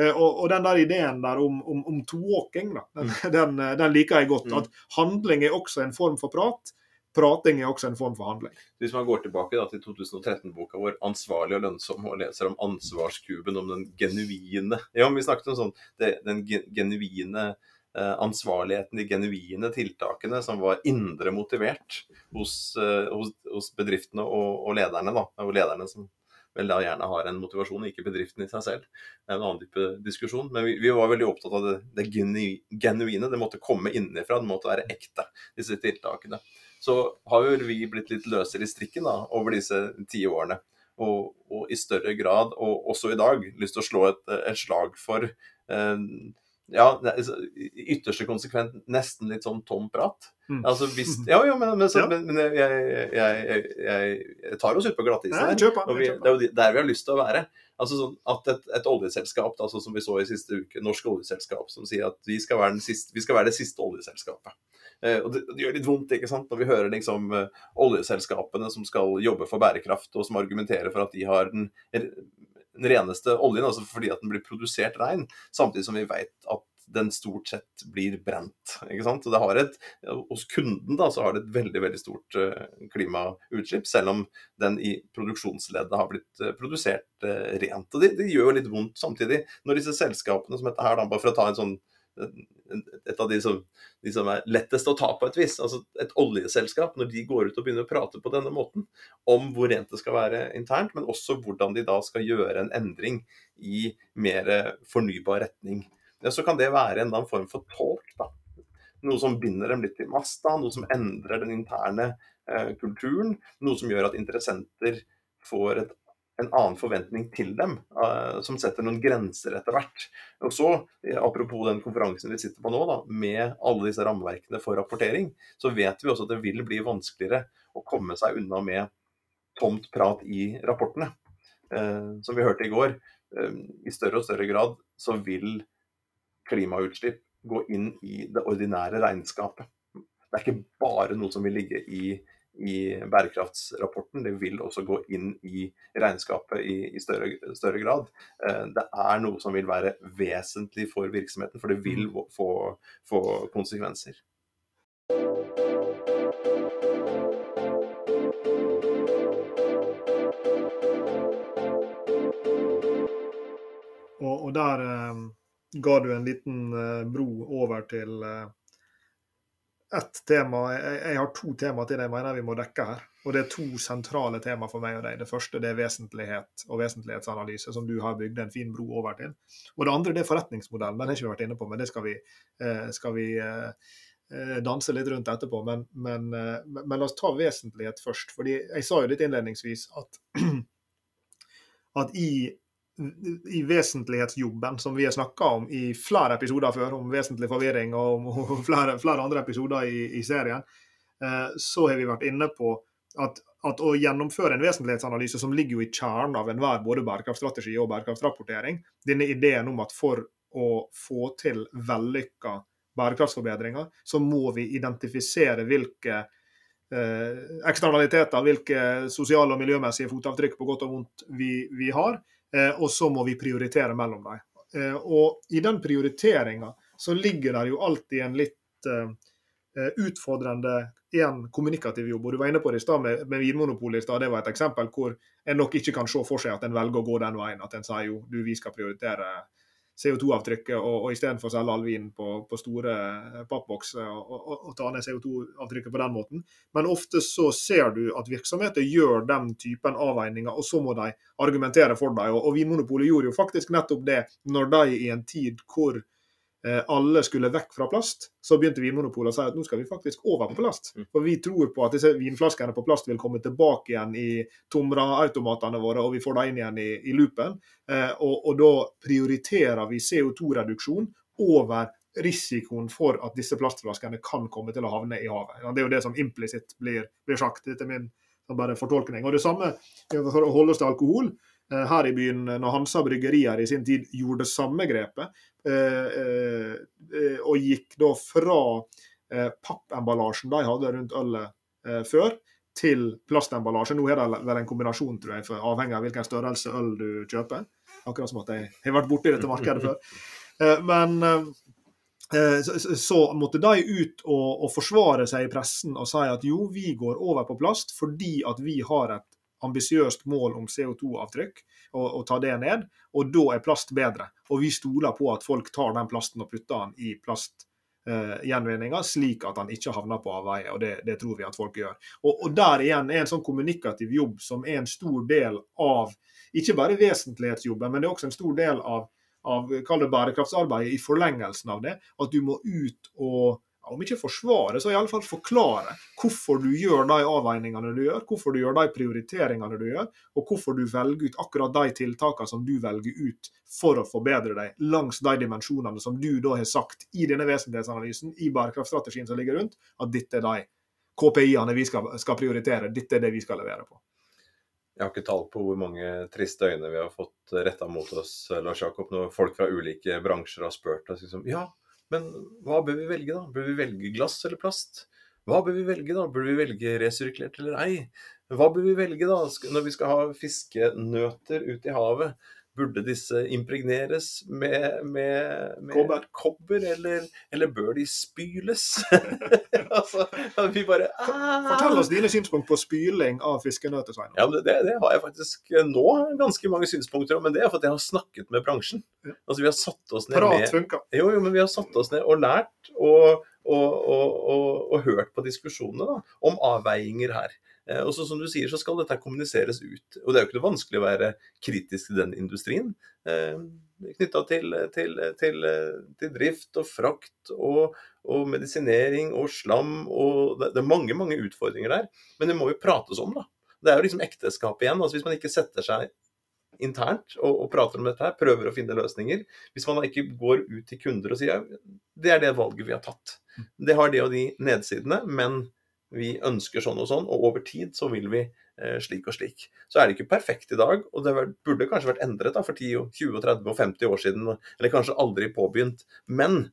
Eh, Og, den der ideen der om, om, om talking, da, den, den, eh, den liker jeg godt. Mm. At handling er også en form for prat. Prating er også en form for handling. Hvis man går tilbake da, til 2013-boka vår 'Ansvarlig og lønnsom' og leser om ansvarskuben, om den genuine Ja, vi snakket om sånn, det, den genuine eh, ansvarligheten, de genuine tiltakene som var indre motivert hos, eh, hos, hos bedriftene og, og lederne. da, og lederne som vel da gjerne har en motivasjon, ikke bedriften i seg selv. Det er en annen type diskusjon. Men vi, vi var veldig opptatt av det, det genuine. Det måtte komme innenfra, det måtte være ekte, disse tiltakene så har jo vi blitt litt løsere i strikken da, over disse ti årene. Og, og i større grad, og også i dag, lyst til å slå et, et slag for eh, ja, er ytterste konsekvent nesten litt sånn tom prat. Mm. Altså hvis, ja, ja, men, men, så, Ja. men, men jeg, jeg, jeg, jeg, jeg tar oss ut på glattisen her. Og vi, det er jo der vi har lyst til å være. Altså sånn at et, et oljeselskap, da, sånn som vi så i siste uke, norsk oljeselskap, som sier at vi skal være, siste, vi skal være det siste oljeselskapet. Eh, og det, det gjør litt vondt ikke sant, når vi hører liksom eh, oljeselskapene som skal jobbe for bærekraft, og som argumenterer for at de har den, den reneste oljen, altså fordi at den blir produsert rein, samtidig som vi vet at den stort sett blir brent. ikke sant? Og det har et, Hos kunden da, så har det et veldig veldig stort eh, klimautslipp, selv om den i produksjonsleddet har blitt eh, produsert eh, rent. Og det, det gjør litt vondt samtidig, når disse selskapene som dette her, da, bare for å ta en sånn et av de som, de som er lettest å ta på et vis, altså et oljeselskap, når de går ut og begynner å prate på denne måten om hvor rent det skal være internt, men også hvordan de da skal gjøre en endring i mer fornybar retning. Ja, så kan det være en form for tolk, da. Noe som binder dem litt til masta, noe som endrer den interne eh, kulturen. Noe som gjør at interessenter får et, en annen forventning til dem, eh, som setter noen grenser etter hvert. Og så, eh, Apropos den konferansen vi sitter på nå, da, med alle disse rammeverkene for rapportering, så vet vi også at det vil bli vanskeligere å komme seg unna med tomt prat i rapportene. Eh, som vi hørte i går, eh, i større og større grad så vil klimautslipp gå inn i det ordinære regnskapet. Det er ikke bare noe som vil ligge i, i bærekraftsrapporten, det vil også gå inn i regnskapet i, i større, større grad. Eh, Det er noe som vil være vesentlig for virksomheten, for det vil få, få konsekvenser. Og, og der eh, ga du en liten eh, bro over til eh, ett tema. Jeg, har to tema til det jeg mener vi må dekke her. Og det er to sentrale tema for meg og deg. Det første det er vesentlighet og vesentlighetsanalyse, som du har bygd en fin bro over til. Og det andre det er forretningsmodellen. Den har ikke vært inne på, men det skal vi, eh, skal vi danse litt rundt etterpå. Men, men, men la oss ta vesentlighet først. fordi jeg sa jo litt innledningsvis at, <clears throat> at i i vesentlighetsjobben, som vi har snakka om i flere episoder før, om vesentlig forvirring og om <laughs> flere, flere andre episoder i, i serien, eh, så har vi vært inne på at, at å gjennomføre en vesentlighetsanalyse som ligger jo i kjernen av enhver både bærekraftstrategi og bærekraftsrapportering, denne ideen om at for å få til vellykka bærekraftsforbedringer, så må vi identifisere hvilke eh, eksternaliteter, hvilke sosiale og miljømessige fotavtrykk på godt og vondt vi, vi har. Eh, og så må vi prioritere mellom dem. Eh, og i den prioriteringa så ligger det jo alltid en litt eh, utfordrende en kommunikativ jobb. Og Du var inne på det i stad med, med Vinmonopolet i stad. Det var et eksempel hvor en nok ikke kan se for seg at en velger å gå den veien. At en sier jo du, vi skal prioritere CO2-avtrykket, og, og istedenfor å selge all vin på, på store pappbokser og, og, og, ta ned CO2-avtrykket på den måten. Men ofte så ser du at virksomheter gjør den typen avveininger, og så må de argumentere for dem. Og, og Vinmonopolet gjorde jo faktisk nettopp det når de i en tid hvor Eh, alle skulle vekk fra plast, så begynte Vinmonopolet å si at nå skal vi faktisk over på plast. Mm. For vi tror på at disse vinflaskene på plast vil komme tilbake igjen i Tomra-automatene våre, og vi får dem inn igjen i, i loopen. Eh, og, og, da prioriterer vi CO2-reduksjon over risikoen for at disse plastflaskene kan komme til å havne i havet. Det er jo det som implisitt blir, blir sagt. Dette er min bare fortolkning. Og det samme for å holde oss til alkohol. Eh, her i byen, når Hansa Bryggerier i sin tid gjorde det samme grepet, eh, eh, og gikk da fra pappemballasjen de hadde rundt ølet før, til plastemballasje. Nå er det vel en kombinasjon, tror jeg, avhengig av hvilken størrelse øl du kjøper. Akkurat som at jeg har vært borti dette markedet før. Men så måtte de ut og, forsvare seg i pressen og si at jo, vi går over på plast fordi at vi har et ambisiøst mål om CO2-avtrykk og, og, ta det ned. Og da er plast bedre. Og vi stoler på at folk tar den plasten og putter den i plastgjenvinninga, eh, slik at den ikke havner på avveie. Og det, det, tror vi at folk gjør. Og, og, der igjen er en sånn kommunikativ jobb som er en stor del av ikke bare vesentlighetsjobben, men det er også en stor del av av bærekraftsarbeidet i forlengelsen av det. At du må ut og om ikke forsvare, så i alle fall forklare hvorfor du gjør de avveiningene du gjør, hvorfor du gjør de prioriteringene du gjør, og hvorfor du velger ut akkurat de tiltakene som du velger ut for å forbedre deg langs de dimensjonene som du da har sagt i denne vesentlighetsanalysen, i bærekraftstrategien som ligger rundt, at dette er de KPI-ene vi skal, skal prioritere, dette er det vi skal levere på. Jeg har ikke tall på hvor mange triste øyne vi har fått retta mot oss, Lars Jakob, når folk fra ulike bransjer har spurt oss liksom, ja, men hva bør vi velge, da? Bør vi velge glass eller plast? Hva bør vi velge, da? Bør vi velge resirkulert eller ei? Hva bør vi velge, da, når vi skal ha fiskenøter ute i havet? Burde disse impregneres med, med, med kobber, kobber eller, eller, bør de spyles? <laughs> <laughs> altså, vi bare ah. Fortell oss dine synspunkter på spyling av fiskenøtter. Ja, det, det, har jeg faktisk nå ganske mange synspunkter om, men det er fordi jeg har snakket med bransjen. Altså, vi har satt oss ned Prat funka. Jo, jo, men vi har satt oss ned og lært og, og, og, og hørt på diskusjonene da, om avveininger her. Eh, og så, som du sier, så skal dette kommuniseres ut. Og det er jo ikke noe vanskelig å være kritisk til den industrien. Eh, Knytta til, til, til, til, drift og frakt og, og, medisinering og slam og det, er mange, mange utfordringer der. Men det må jo prates om, da. Det er jo liksom ekteskap igjen. altså Hvis man ikke setter seg internt og, og, prater om dette her, prøver å finne løsninger. Hvis man ikke går ut til kunder og sier det er det valget vi har tatt. Mm. Det har de og de nedsidene, men vi ønsker sånn og sånn, og over tid så vil vi eh, slik og slik. Så er det ikke perfekt i dag, og det burde kanskje vært endret da, for 10, 20, 30 og 50 år siden, eller kanskje aldri påbegynt. Men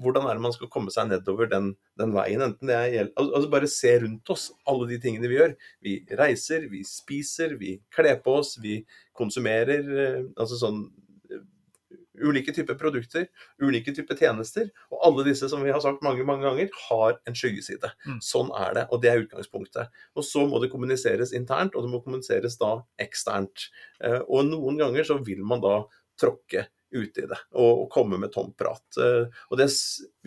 hvordan er det man skal komme seg nedover den, den veien? enten det er altså, Bare se rundt oss, alle de tingene vi gjør. Vi reiser, vi spiser, vi kler på oss, vi konsumerer. Eh, altså sånn ulike typer produkter, ulike typer tjenester. Og alle disse, som vi har sagt mange mange ganger, har en skyggeside. Mm. Sånn er det, og det er utgangspunktet. Og så må det kommuniseres internt, og det må kommuniseres da eksternt. Eh, og noen ganger så vil man da tråkke ute i det og, komme med tom prat. Eh, og det,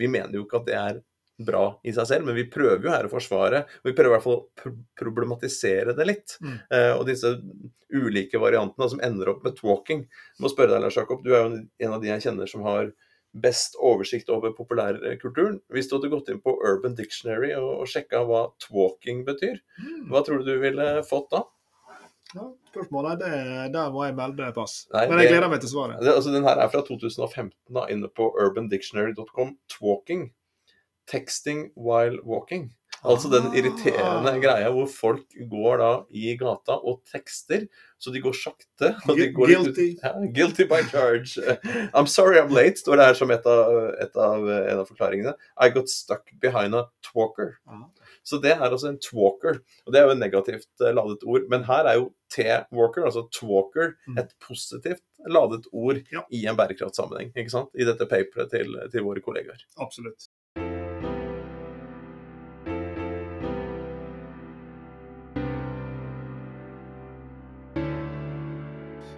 vi mener jo ikke at det er bra i seg selv, men vi prøver jo her å forsvare. og Vi prøver i hvert fall å problematisere det litt. Mm. Eh, og disse ulike variantene som ender opp med talking. Jeg må spørre deg, Lars Jakob, du er jo en av de jeg kjenner som har best oversikt over populærkulturen. Hvis du hadde gått inn på Urban Dictionary og, og sjekka hva talking betyr, mm. hva tror du du ville fått da? Ja, spørsmålet det, Der må jeg melde pass. Nei, Men jeg gleder meg til svaret. Det, altså, den her er fra 2015, da, inne på urbandictionary.com. Talking 'texting while walking'. Altså den irriterende ah. greia hvor folk går da i gata og tekster, så de går sakte. De går guilty. Ut, ja, guilty by charge. <laughs> I'm sorry I'm late, står det her som et av, et av, en av forklaringene. I got stuck behind a talker. Ah. Så det er altså en talker. Og det er jo et negativt uh, ladet ord. Men her er jo T-walker, altså talker, mm. et positivt ladet ord ja. i en bærekraftsammenheng. ikke sant? I dette paperet til, til våre kollegaer. Absolutt.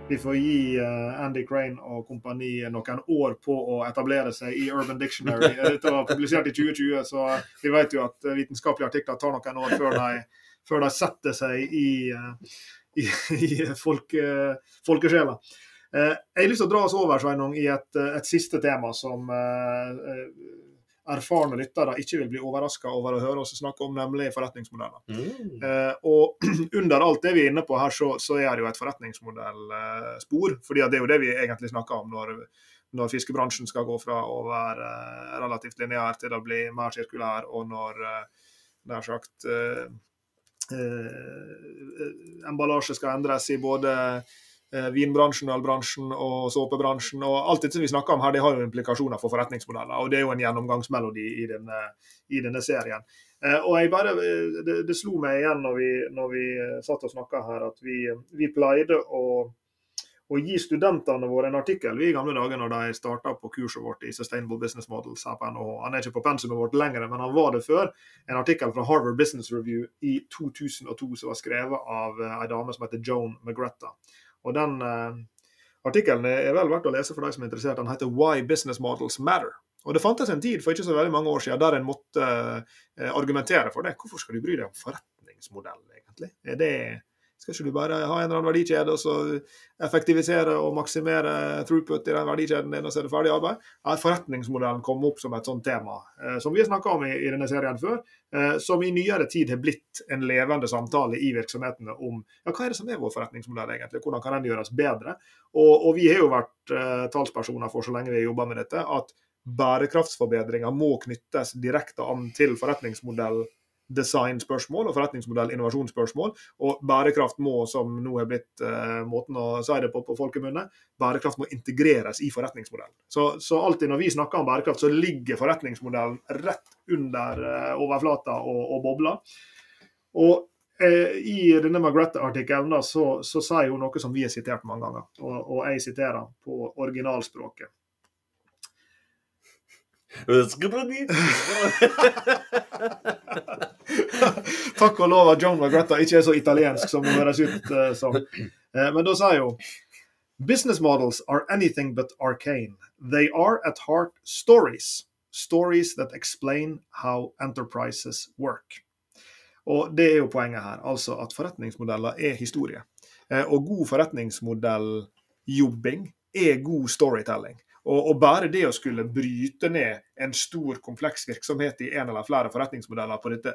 Vi får gi uh, Andy Crane og kompani noen år på å etablere seg i Urban Dictionary. <laughs> Dette var publisert i 2020, så vi vet jo at vitenskapelige artikler tar noen år før de, før de setter seg i, uh, <laughs> i, i folke, folkesjela. Jeg har lyst til å dra oss over Sveinung, i et, et siste tema som erfarne lyttere ikke vil bli overraska over å høre oss snakke om, nemlig forretningsmodeller. Mm. Eh, og <clears throat> under alt det vi er inne på her, så, så er det jo et forretningsmodellspor. fordi det er jo det vi egentlig snakker om når, når fiskebransjen skal gå fra å være eh, relativt lineær til å bli mer sirkulær, og når eh, nær sagt eh, eh, emballasje skal endres i både eh, vinbransjen, ølbransjen og såpebransjen. og Alt dette vi snakker om her, det har jo implikasjoner for forretningsmodeller. og Det er jo en gjennomgangsmelodi i denne, i denne serien. Eh, og jeg bare, det, det, slo meg igjen når vi, når vi satt og snakka her, at vi, vi pleide å, å gi studentene våre en artikkel vi i gamle dager når de starta på kurset vårt i Sustainable Business Models her på NHH. Han er ikke på pensumet vårt lenger, men han var det før. En artikkel fra Harvard Business Review i 2002 som var skrevet av ei dame som heter Joan McGretta. Og den uh, Artikkelen er vel verdt å lese for de som er interessert. Den heter 'Why Business Models Matter'. Og Det fantes en tid for ikke så veldig mange år siden der en måtte uh, argumentere for det. Hvorfor skal du bry deg om forretningsmodellen, egentlig? Er det skal ikke du bare ha en eller annen verdikjede og så effektivisere og maksimere throughput i den verdikjeden din, og så er det ferdig arbeid? Ja, Forretningsmodellen kom opp som et sånt tema, eh, som vi har snakka om i, i, denne serien før. Eh, som i nyere tid har blitt en levende samtale i virksomhetene om ja, hva er det som er vår forretningsmodell egentlig, hvordan kan den gjøres bedre? Og, og vi har jo vært eh, talspersoner for så lenge vi har jobba med dette, at bærekraftsforbedringer må knyttes direkte an til forretningsmodell designspørsmål og forretningsmodell innovasjonsspørsmål. Og bærekraft må, som nå er blitt eh, måten å si det på på folkemunne, bærekraft må integreres i forretningsmodellen. Så, så, alltid når vi snakker om bærekraft, så ligger forretningsmodellen rett under eh, overflata og, og bobla. Og eh, i denne Margrethe-artikkelen så, så, sier hun noe som vi har sitert mange ganger, og, og jeg siterer på originalspråket. <laughs> Takk og lov at John McGretta ikke er så italiensk som hun høres ut uh, som. Uh, men da sier hun Business models are anything but arcane. They are at heart stories. Stories that explain how enterprises work. Og Det er jo poenget her. Altså at forretningsmodeller er historie. Uh, og god forretningsmodelljobbing er god storytelling. Og, og, bare det å skulle bryte ned en stor, kompleks virksomhet i en eller flere forretningsmodeller på dette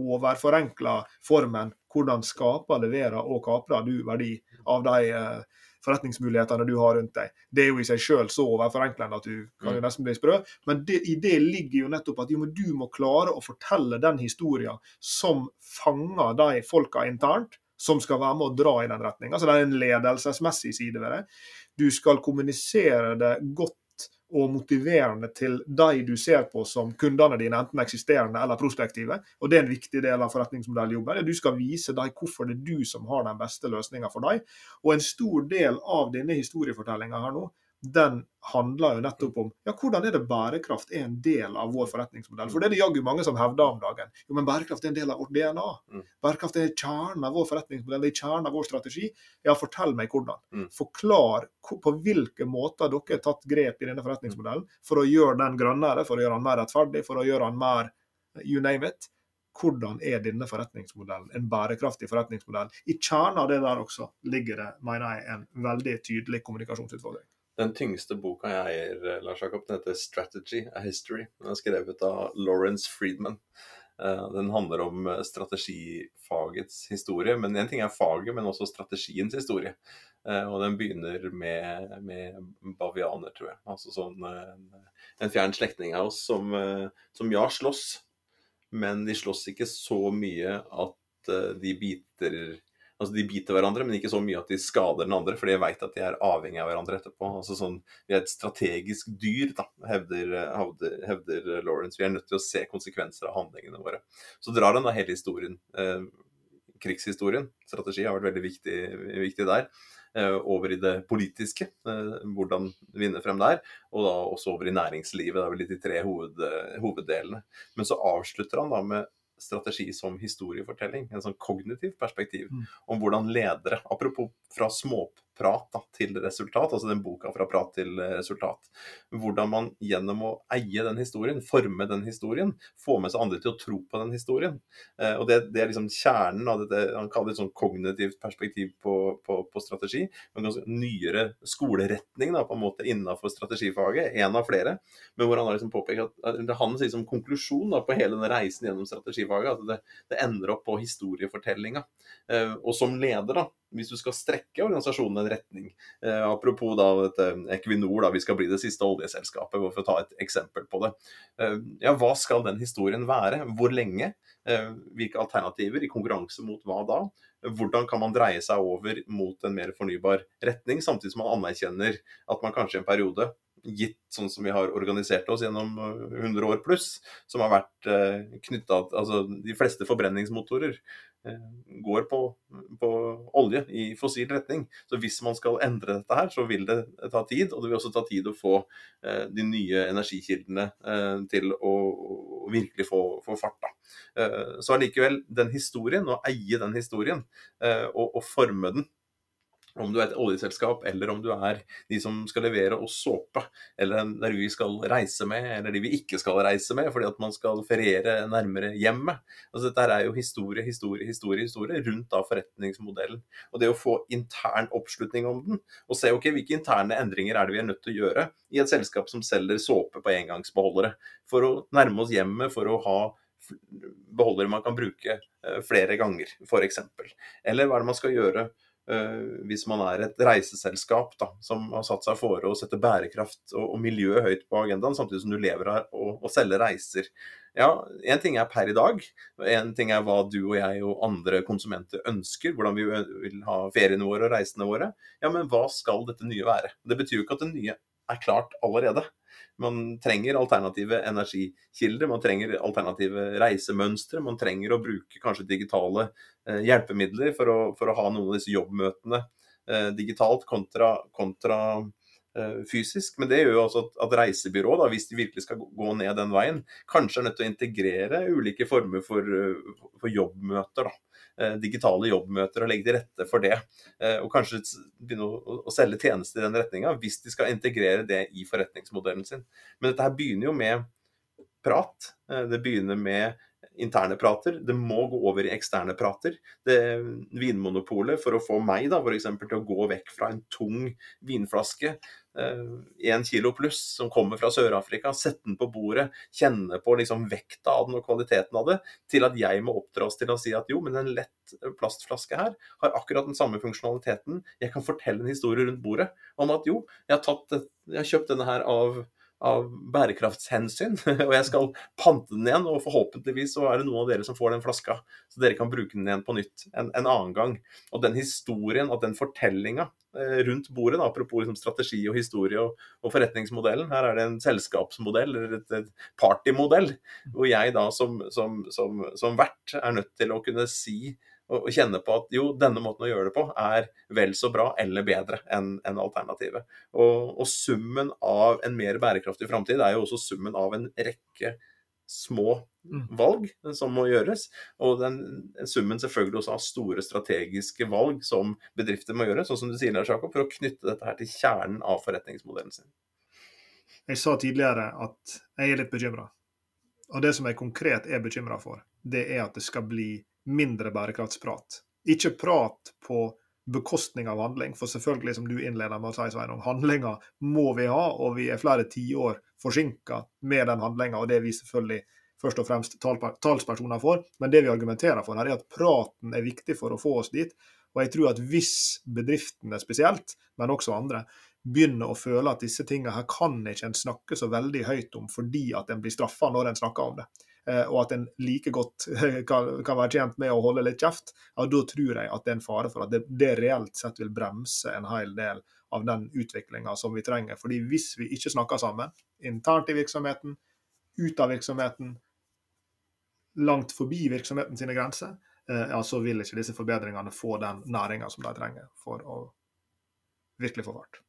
overforenkla formen hvordan skaper, leverer og kaprer du verdi av de eh, forretningsmulighetene du har rundt deg. Det er jo i seg sjøl så overforenklende at du kan jo mm. nesten bli sprø. Men det, i det ligger jo nettopp at jo, du må klare å fortelle den historien som fanger de folka internt som skal være med å dra i den retninga. Altså, det er en ledelsesmessig side ved det. Du skal kommunisere det godt og motiverende til de du ser på som kundene dine, enten eksisterende eller prospektive. Og Det er en viktig del av forretningsmodelljobben. Du skal vise dem hvorfor det er du som har den beste løsninga for dem. Og en stor del av denne historiefortellinga her nå, den handler jo nettopp om ja, hvordan er det bærekraft er en del av vår forretningsmodell. For det er det jaggu mange som hevder om dagen. Jo, men bærekraft er en del av vårt DNA. Mm. Bærekraft er kjernen av vår forretningsmodell, det er kjernen av vår strategi. Ja, fortell meg hvordan. Mm. Forklar på hvilke måter dere har tatt grep i denne forretningsmodellen for å gjøre den grønnere, for å gjøre den mer rettferdig, for å gjøre den mer you name it hvordan er denne forretningsmodellen en bærekraftig forretningsmodell? I kjernen av det der også ligger det, mener jeg, en veldig tydelig kommunikasjonsutfordring. Den tyngste boka jeg eier, eh, Lars Jakob, den heter 'Strategy A History'. Den er skrevet av Lawrence Friedman. Eh, den handler om eh, strategifagets historie. Men én ting er faget, men også strategiens historie. Og den begynner med, med bavianer, tror jeg. Altså sånn en, en fjern slektning av oss som, som ja, slåss. Men de slåss ikke så mye at de biter Altså De biter hverandre, men ikke så mye at de skader den andre, for de veit at de er avhengig av hverandre etterpå. Altså sånn, Vi er et strategisk dyr, da, hevder, hevder, hevder, Lawrence. Vi er nødt til å se konsekvenser av handlingene våre. Så drar den da hele historien. Eh, krigshistorien, strategi, har vært veldig viktig, viktig der. Eh, over i det politiske, eh, hvordan vinne frem der. Og da også over i næringslivet. Det er vel litt de tre hoved, hoveddelene. Men så avslutter han da med strategi som historiefortelling, en sånn kognitiv perspektiv, mm. om hvordan ledere, apropos fra små prat da, til resultat, altså den boka fra prat til resultat. Hvordan man gjennom å eie den historien, forme den historien, få med seg andre til å tro på den historien. Eh, og det, det er liksom kjernen av dette han kaller det et sånn kognitivt perspektiv på, på, på strategi. En ganske nyere skoleretning da, på en måte innenfor strategifaget, en av flere. Men hvor han har liksom påpekt at det han sier som konklusjon da, på hele den reisen gjennom strategifaget, at det, det ender opp på historiefortellinga. Eh, og som leder, da, hvis du skal strekke organisasjonen en retning eh, Apropos da dette Equinor, da, vi skal bli det siste oljeselskapet, for å ta et eksempel på det. Eh, ja, hva skal den historien være? Hvor lenge? Eh, hvilke alternativer? I konkurranse mot hva da? Hvordan kan man dreie seg over mot en mer fornybar retning, samtidig som man anerkjenner at man kanskje i en periode gitt sånn som vi har organisert oss gjennom 100 år pluss, som har vært eh, knytta Altså de fleste forbrenningsmotorer eh, går på, på, olje i fossil retning. Så hvis man skal endre dette her, så vil det ta tid. Og det vil også ta tid å få eh, de nye energikildene eh, til å, virkelig få, få fart. Da. Eh, så allikevel, den historien, å eie den historien eh, og, og forme den om du er et oljeselskap, eller om du er de som skal levere oss såpe, eller der vi skal reise med, eller de vi ikke skal reise med, fordi at man skal feriere nærmere hjemmet. Altså, dette er jo historie, historie, historie historie rundt da forretningsmodellen. Og det å få intern oppslutning om den, og se ok, hvilke interne endringer er det vi er nødt til å gjøre i et selskap som selger såpe på engangsbeholdere, for å nærme oss hjemmet, for å ha beholdere man kan bruke eh, flere ganger, f.eks. Eller hva er det man skal gjøre hvis man er et reiseselskap da, som har satt seg fore å sette bærekraft og, og, miljø høyt på agendaen, samtidig som du lever av å selge reiser. Ja, Én ting er per i dag, en ting er hva du og jeg og andre konsumenter ønsker, hvordan vi vil ha feriene våre og reisene våre. Ja, men hva skal dette nye være? Det betyr jo ikke at det nye er klart allerede. Man trenger alternative energikilder, man trenger alternative reisemønstre. Man trenger å bruke kanskje digitale eh, hjelpemidler for å, for å, ha noen av disse jobbmøtene eh, digitalt kontra, kontra fysisk. Men det gjør jo også at, at reisebyrå, da, hvis de virkelig skal gå ned den veien, kanskje er nødt til å integrere ulike former for, for jobbmøter. da Eh, digitale jobbmøter og legge til rette for det. Eh, og kanskje begynne å, å selge tjenester i den retninga, hvis de skal integrere det i forretningsmodellen sin. Men dette her begynner jo med prat. Eh, det begynner med interne prater. Det må gå over i eksterne prater. Det Vinmonopolet, for å få meg da, for eksempel, til å gå vekk fra en tung vinflaske, én eh, kilo pluss, som kommer fra Sør-Afrika, sette den på bordet, kjenne på liksom vekta av den og kvaliteten av det, til at jeg må oppdras til å si at jo, men en lett plastflaske her har akkurat den samme funksjonaliteten. Jeg kan fortelle en historie rundt bordet om at jo, jeg har, tatt, jeg har kjøpt denne her av av bærekraftshensyn. <laughs> Og jeg skal pante den igjen, og forhåpentligvis så er det noen av dere som får den flaska, så dere kan bruke den igjen på nytt en, en annen gang. Og den historien, at den fortellinga eh, rundt bordet, da, apropos liksom strategi og historie og, og, forretningsmodellen, her er det en selskapsmodell eller et, et partymodell, hvor jeg da som, som, som, som vert er nødt til å kunne si og, kjenne på at jo, denne måten å gjøre det på er vel så bra eller bedre enn en alternativet. Og, og, summen av en mer bærekraftig framtid er jo også summen av en rekke små mm. valg som må gjøres. Og den summen selvfølgelig også av store strategiske valg som bedrifter må gjøre, sånn som du sier, Lars Jakob, for å knytte dette her til kjernen av forretningsmodellen sin. Jeg sa tidligere at jeg er litt bekymra. Og det som jeg konkret er bekymra for, det er at det skal bli mindre bærekraftsprat. Ikke prat på bekostning av handling, for selvfølgelig, som du innleder med å si, Sveinung, handlinga må vi ha, og vi er flere tiår forsinka med den handlinga, og det er vi selvfølgelig først og fremst talspersoner for. Men det vi argumenterer for her, er at praten er viktig for å få oss dit. Og jeg tror at hvis bedriftene spesielt, men også andre, begynner å føle at disse tingene her kan ikke en snakke så veldig høyt om fordi at en blir straffa når en snakker om det, og at en like godt <laughs> kan, kan, være tjent med å holde litt kjeft, ja, da tror jeg at det er en fare for at det, det reelt sett vil bremse en hel del av den utviklinga som vi trenger. Fordi hvis vi ikke snakker sammen, internt i virksomheten, ut av virksomheten, langt forbi virksomheten sine grenser, eh, ja, så vil ikke disse forbedringene få den næringa som de trenger for å virkelig få fart.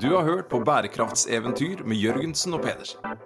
Du har hørt på Bærekraftseventyr med Jørgensen og Pedersen.